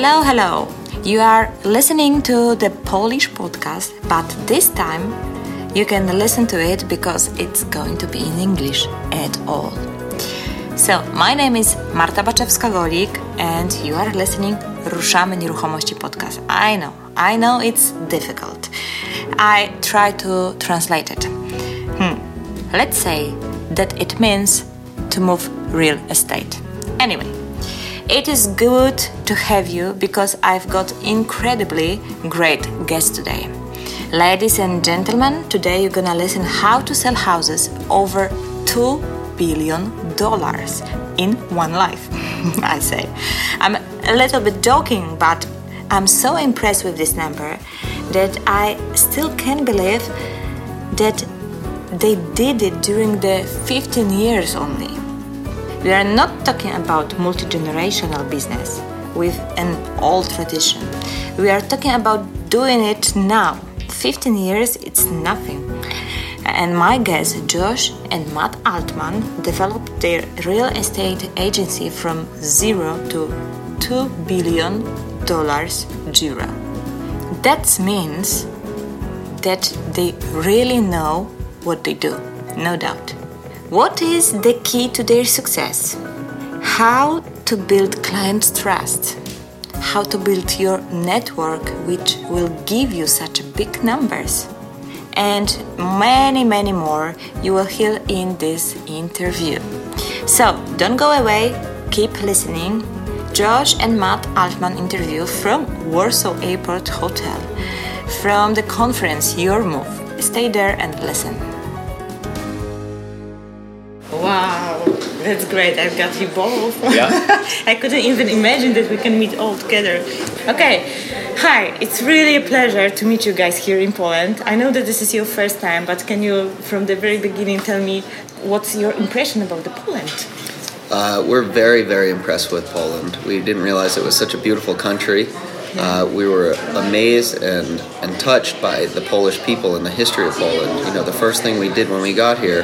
Hello, hello. You are listening to the Polish podcast, but this time you can listen to it because it's going to be in English at all. So, my name is Marta Baczewska-Golik and you are listening Ruszamy Nieruchomości podcast. I know, I know it's difficult. I try to translate it. Hmm. Let's say that it means to move real estate. Anyway, it is good to have you because I've got incredibly great guests today. Ladies and gentlemen, today you're gonna listen how to sell houses over 2 billion dollars in one life. I say. I'm a little bit joking, but I'm so impressed with this number that I still can't believe that they did it during the 15 years only. We are not talking about multi generational business with an old tradition. We are talking about doing it now. 15 years, it's nothing. And my guests, Josh and Matt Altman, developed their real estate agency from zero to two billion dollars Jira. That means that they really know what they do, no doubt. What is the key to their success? How to build client trust. How to build your network, which will give you such big numbers. And many, many more you will hear in this interview. So don't go away, keep listening. Josh and Matt Altman interview from Warsaw Airport Hotel from the conference Your Move. Stay there and listen. That's great. I've got you both. Yeah. I couldn't even imagine that we can meet all together. Okay, hi, it's really a pleasure to meet you guys here in Poland. I know that this is your first time, but can you, from the very beginning, tell me what's your impression about the Poland? Uh, we're very, very impressed with Poland. We didn't realize it was such a beautiful country. Uh, we were amazed and, and touched by the Polish people and the history of Poland. You know, the first thing we did when we got here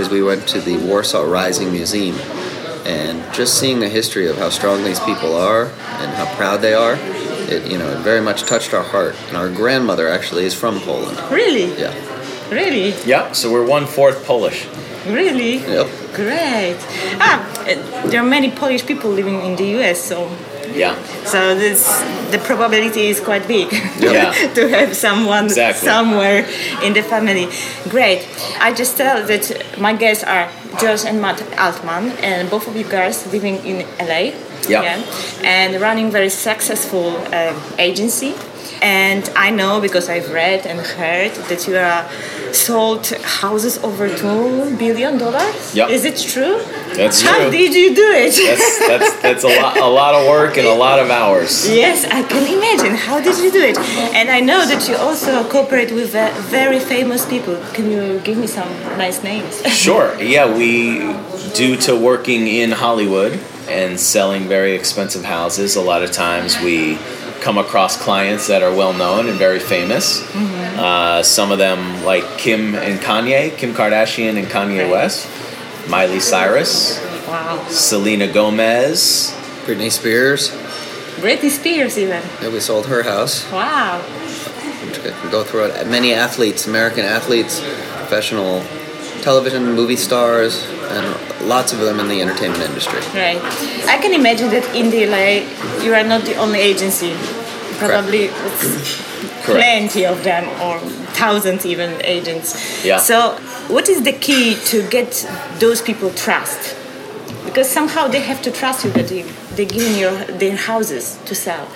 is we went to the Warsaw Rising Museum. And just seeing the history of how strong these people are and how proud they are, it, you know, it very much touched our heart. And our grandmother actually is from Poland. Really? Yeah. Really? Yeah, so we're one fourth Polish. Really? Yep. Great. Ah, uh, there are many Polish people living in the US, so Yeah. so this the probability is quite big Yeah. to have someone Exactly. somewhere in the family. Great. I just tell that my guests are Josh and Matt Altman, and both of you guys living in LA. Yeah. And running very successful um, agency. And I know because I've read and heard that you are sold houses over two billion dollars. Yeah. Is it true? That's How did you do it? That's that's that's a lot a lot of work and a lot of hours. Yes, I can imagine. How did you do it? And I know that you also cooperate with uh, very famous people. Can you give me some nice names? Sure. Yeah, we due to working in Hollywood and selling very expensive houses, a lot of times we come across clients that are well known and very famous. Uh, some of them like Kim and Kanye, Kim Kardashian and Kanye. West, Miley Cyrus, wow. Selena Gomez. Britney Spears, Britney Spears, even. yeah, we sold her house. Wow. Go through it. Many athletes, American athletes, professional television, movie stars, and lots of them in the entertainment industry. Right. I can imagine that in the LA, you are not the only agency. Probably it's plenty of them, or thousands even agents. Yeah. So, what is the key to get those people trust? Because somehow they have to trust you that they, they're giving you their houses to sell.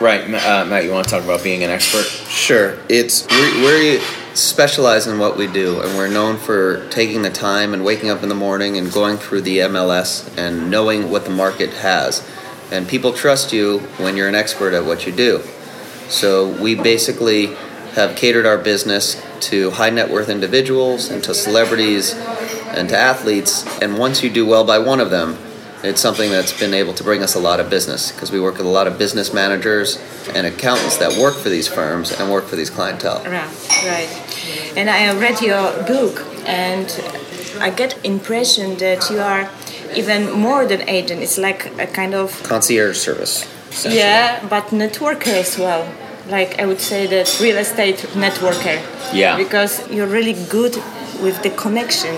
Right, uh, Matt, you want to talk about being an expert? Sure, it's we we specialize in what we do, and we're known for taking the time and waking up in the morning and going through the MLS and knowing what the market has. And people trust you when you're an expert at what you do. So we basically have catered our business to high net worth individuals and to celebrities and to athletes. And once you do well by one of them, it's something that's been able to bring us a lot of business because we work with a lot of business managers and accountants that work for these firms and work for these clientele. Right, right. And I read your book, and I get impression that you are even more than agent. It's like a kind of Concierge service. Yeah, but networker as well. Like I would say that real estate networker. Yeah. Because you're really good with the connection.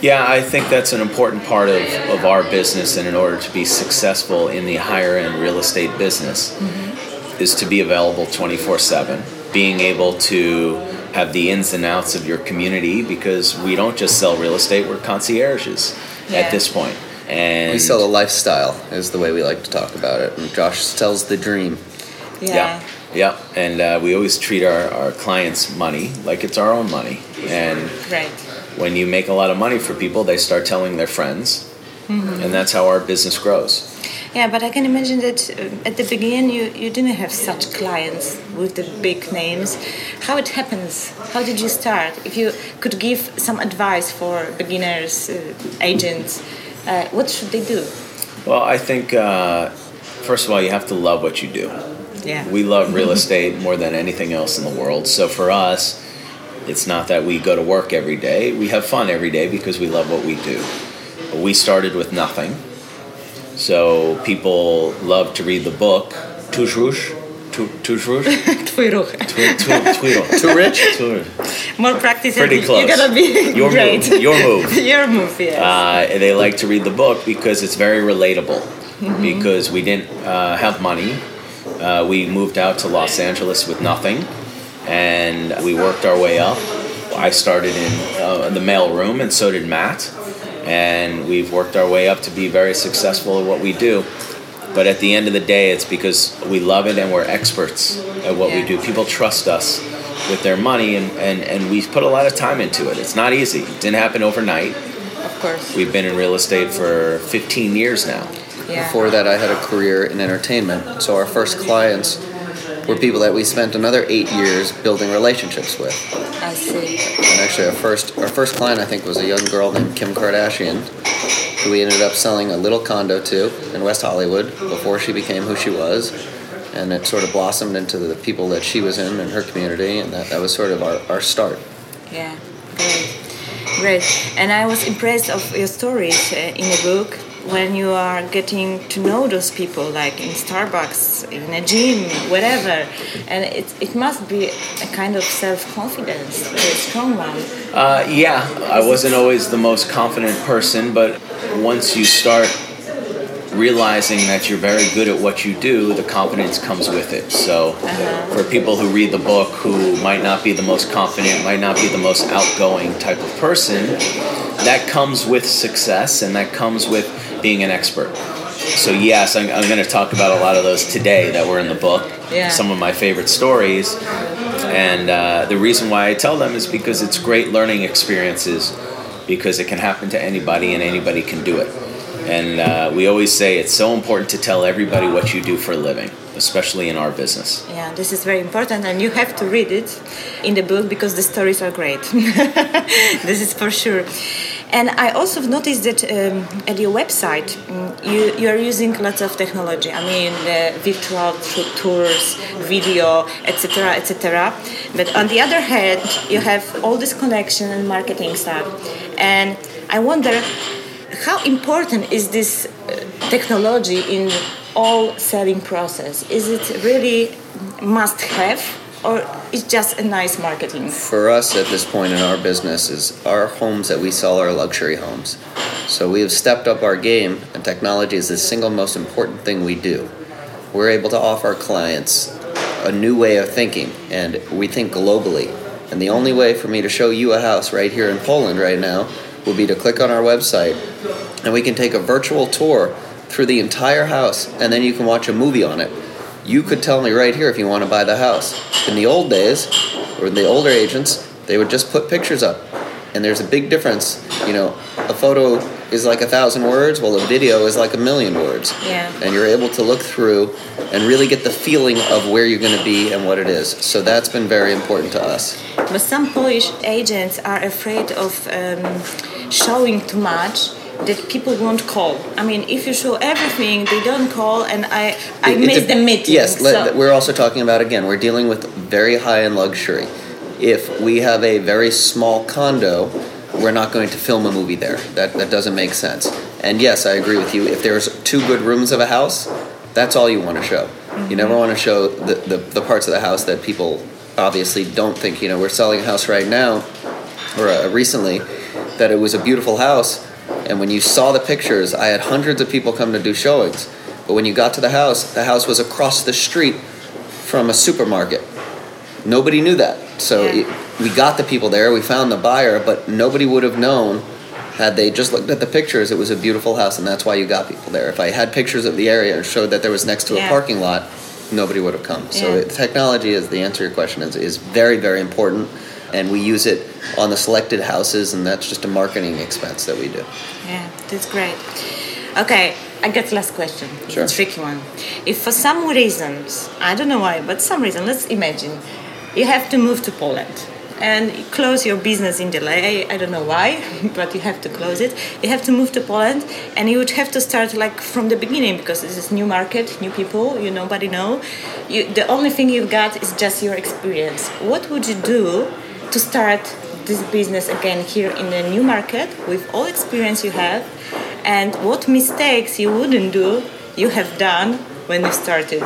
Yeah, I think that's an important part of, of our business, and in order to be successful in the higher end real estate business, mm-hmm. is to be available 24 7. Being able to have the ins and outs of your community because we don't just sell real estate, we're concierges Yeah. at this point. And We sell a lifestyle, is the way we like to talk about it. And Josh sells the dream. Yeah. Yeah. Yeah, and uh, we always treat our, our clients' money like it's our own money. And Right. when you make a lot of money for people, they start telling their friends. And that's how our business grows. Yeah, but I can imagine that uh, at the beginning you, you didn't have such clients with the big names. How it happens? How did you start? If you could give some advice for beginners, uh, agents, uh, what should they do? Well, I think, uh, first of all, you have to love what you do. Yeah. We love real estate more than anything else in the world. So for us, it's not that we go to work every day. We have fun every day because we love what we do. We started with nothing. So people love to read the book, Toujours, Tu- Toujours, Twój ruch. Tu- Tu- Too rich? More practice. Pretty close. You're gonna be Your great. move. Your move. Your move, yes. Uh, they like to read the book because it's very relatable. Because we didn't uh, have money, uh, we moved out to Los Angeles with nothing, and we worked our way up. I started in uh, the mail room, and so did Matt, and we've worked our way up to be very successful at what we do. But at the end of the day, it's because we love it and we're experts at what we do. People trust us with their money, and, and, and we've put a lot of time into it. It's not easy. It didn't happen overnight. of course. We've been in real estate for 15 years now. Yeah. Before that, I had a career in entertainment. So our first clients were people that we spent another eight years building relationships with. I see. And actually, our first our first client I think was a young girl named Kim Kardashian, who we ended up selling a little condo to in West Hollywood before she became who she was. And it sort of blossomed into the people that she was in and her community, and that, that was sort of our, our start. Yeah, great, great. And I was impressed of your stories uh, in the book when you are getting to know those people, like in Starbucks, in a gym, whatever. And it, it must be a kind of self confidence, a strong one. Uh, yeah, I wasn't always the most confident person, but once you start realizing that you're very good at what you do, the confidence comes with it. So, for people who read the book who might not be the most confident, might not be the most outgoing type of person, that comes with success and that comes with being an expert. So, yes, I'm, I'm going to talk about a lot of those today that were in the book. Yeah. Some of my favorite stories. And uh, the reason why I tell them is because it's great learning experiences because it can happen to anybody and anybody can do it. And uh, we always say it's so important to tell everybody what you do for a living, especially in our business. Yeah, this is very important, and you have to read it in the book because the stories are great. this is for sure. And I also noticed that um, at your website mm, you, you are using lots of technology. I mean, the virtual tours, video, etc., etc. But on the other hand, you have all this connection and marketing stuff. And I wonder how important is this uh, technology in all selling process? Is it really must have or it's just a nice marketing? For us at this point in our business is our homes that we sell are luxury homes. So we have stepped up our game and technology is the single most important thing we do. We're able to offer our clients a new way of thinking and we think globally. And the only way for me to show you a house right here in Poland right now will be to click on our website and we can take a virtual tour through the entire house and then you can watch a movie on it. You could tell me right here if you want to buy the house. In the old days, or the older agents, they would just put pictures up. And there's a big difference. You know, a photo is like a thousand words, while a video is like a million words. Yeah. And you're able to look through and really get the feeling of where you're going to be and what it is. So that's been very important to us. But some Polish agents are afraid of um, showing too much that people won't call. I mean, if you show everything, they don't call, and I I It- miss the meeting. Yes, so- we're also talking about again. We're dealing with very high end luxury. If we have a very small condo, we're not going to film a movie there. That that doesn't make sense. And yes, I agree with you. If there's two good rooms of a house, That's all you want to show. You never want to show the, the, the parts of the house that people obviously don't think. You know, we're selling a house right now, or uh, recently, that it was a beautiful house, and when you saw the pictures, I had hundreds of people come to do showings. But when you got to the house, the house was across the street from a supermarket. Nobody knew that. So Yeah. it, we got the people there, we found the buyer, but nobody would have known had they just looked at the pictures. It was a beautiful house, and that's why you got people there. If I had pictures of the area and showed that there was next to Yeah. a parking lot, nobody would have come. So Yeah. it, technology, is the answer to your question, is, is very, very important, and we use it on the selected houses, and that's just a marketing expense that we do. Yeah, that's great. Okay, I got the last question. It's Sure. a tricky one. If for some reasons, I don't know why, but some reason, let's imagine, you have to move to Poland and you close your business in the LA. I don't know why, but you have to close it. You have to move to Poland and you would have to start like from the beginning because this is new market, new people, you nobody know. You, the only thing you've got is just your experience. What would you do to start this business again here in the new market with all experience you have and what mistakes you wouldn't do you have done when you started.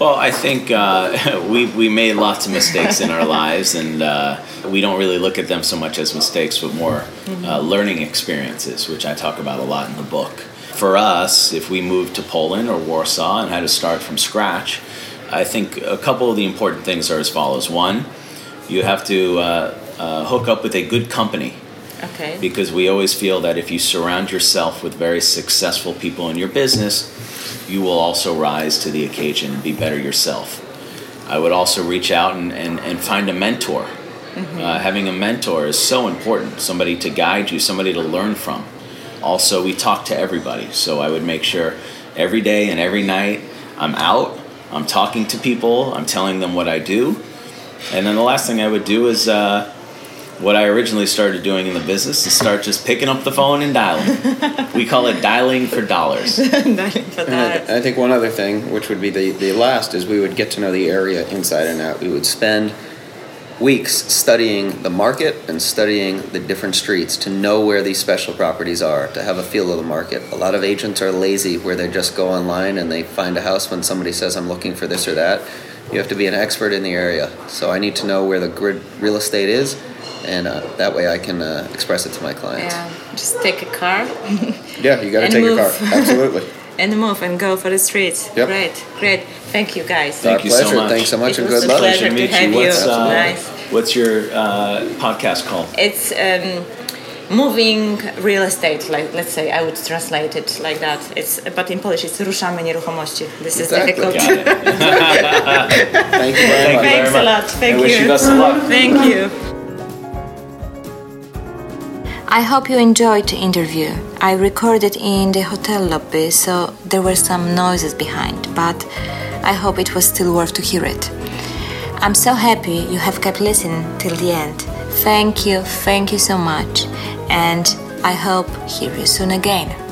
Well, I think uh, we we made lots of mistakes in our lives, and uh, we don't really look at them so much as mistakes, but more uh, learning experiences, which I talk about a lot in the book. For us, if we moved to Poland or Warsaw and had to start from scratch, I think a couple of the important things are as follows: one, you have to uh, uh, hook up with a good company okay because we always feel that if you surround yourself with very successful people in your business, you will also rise to the occasion and be better yourself. I would also reach out and, and, and find a mentor. Uh, having a mentor is so important somebody to guide you, somebody to learn from. Also, we talk to everybody, so I would make sure every day and every night I'm out, I'm talking to people, I'm telling them what I do. And then the last thing I would do is uh, what I originally started doing in the business is start just picking up the phone and dialing. we call it dialing for dollars. And but I, that, I think one other thing, which would be the, the last, is we would get to know the area inside and out. We would spend weeks studying the market and studying the different streets to know where these special properties are, to have a feel of the market. A lot of agents are lazy where they just go online and they find a house when somebody says, I'm looking for this or that. You have to be an expert in the area. So I need to know where the grid real estate is, and uh, that way I can uh, express it to my clients. yeah just take a car Yeah, you got to take move. a car. Absolutely. and move and go for the streets Yep. great great thank you guys Thank Our you so pleasure. much. Thanks so much It and was good a luck. pleasure. Pleasure to to meet you. you. What's, uh, Nice. what's your uh, podcast called? it's um, moving real estate like let's say i would translate it like that it's but in polish it's ruszamy nieruchomości this is Exactly. difficult Thank you very Thank much. you very Thanks a much. lot. Thank I wish you. you best of luck. Thank you. I hope you enjoyed the interview. I recorded in the hotel lobby, so there were some noises behind, but I hope it was still worth to hear it. I'm so happy you have kept listening till the end. Thank you, thank you so much, and I hope hear you soon again.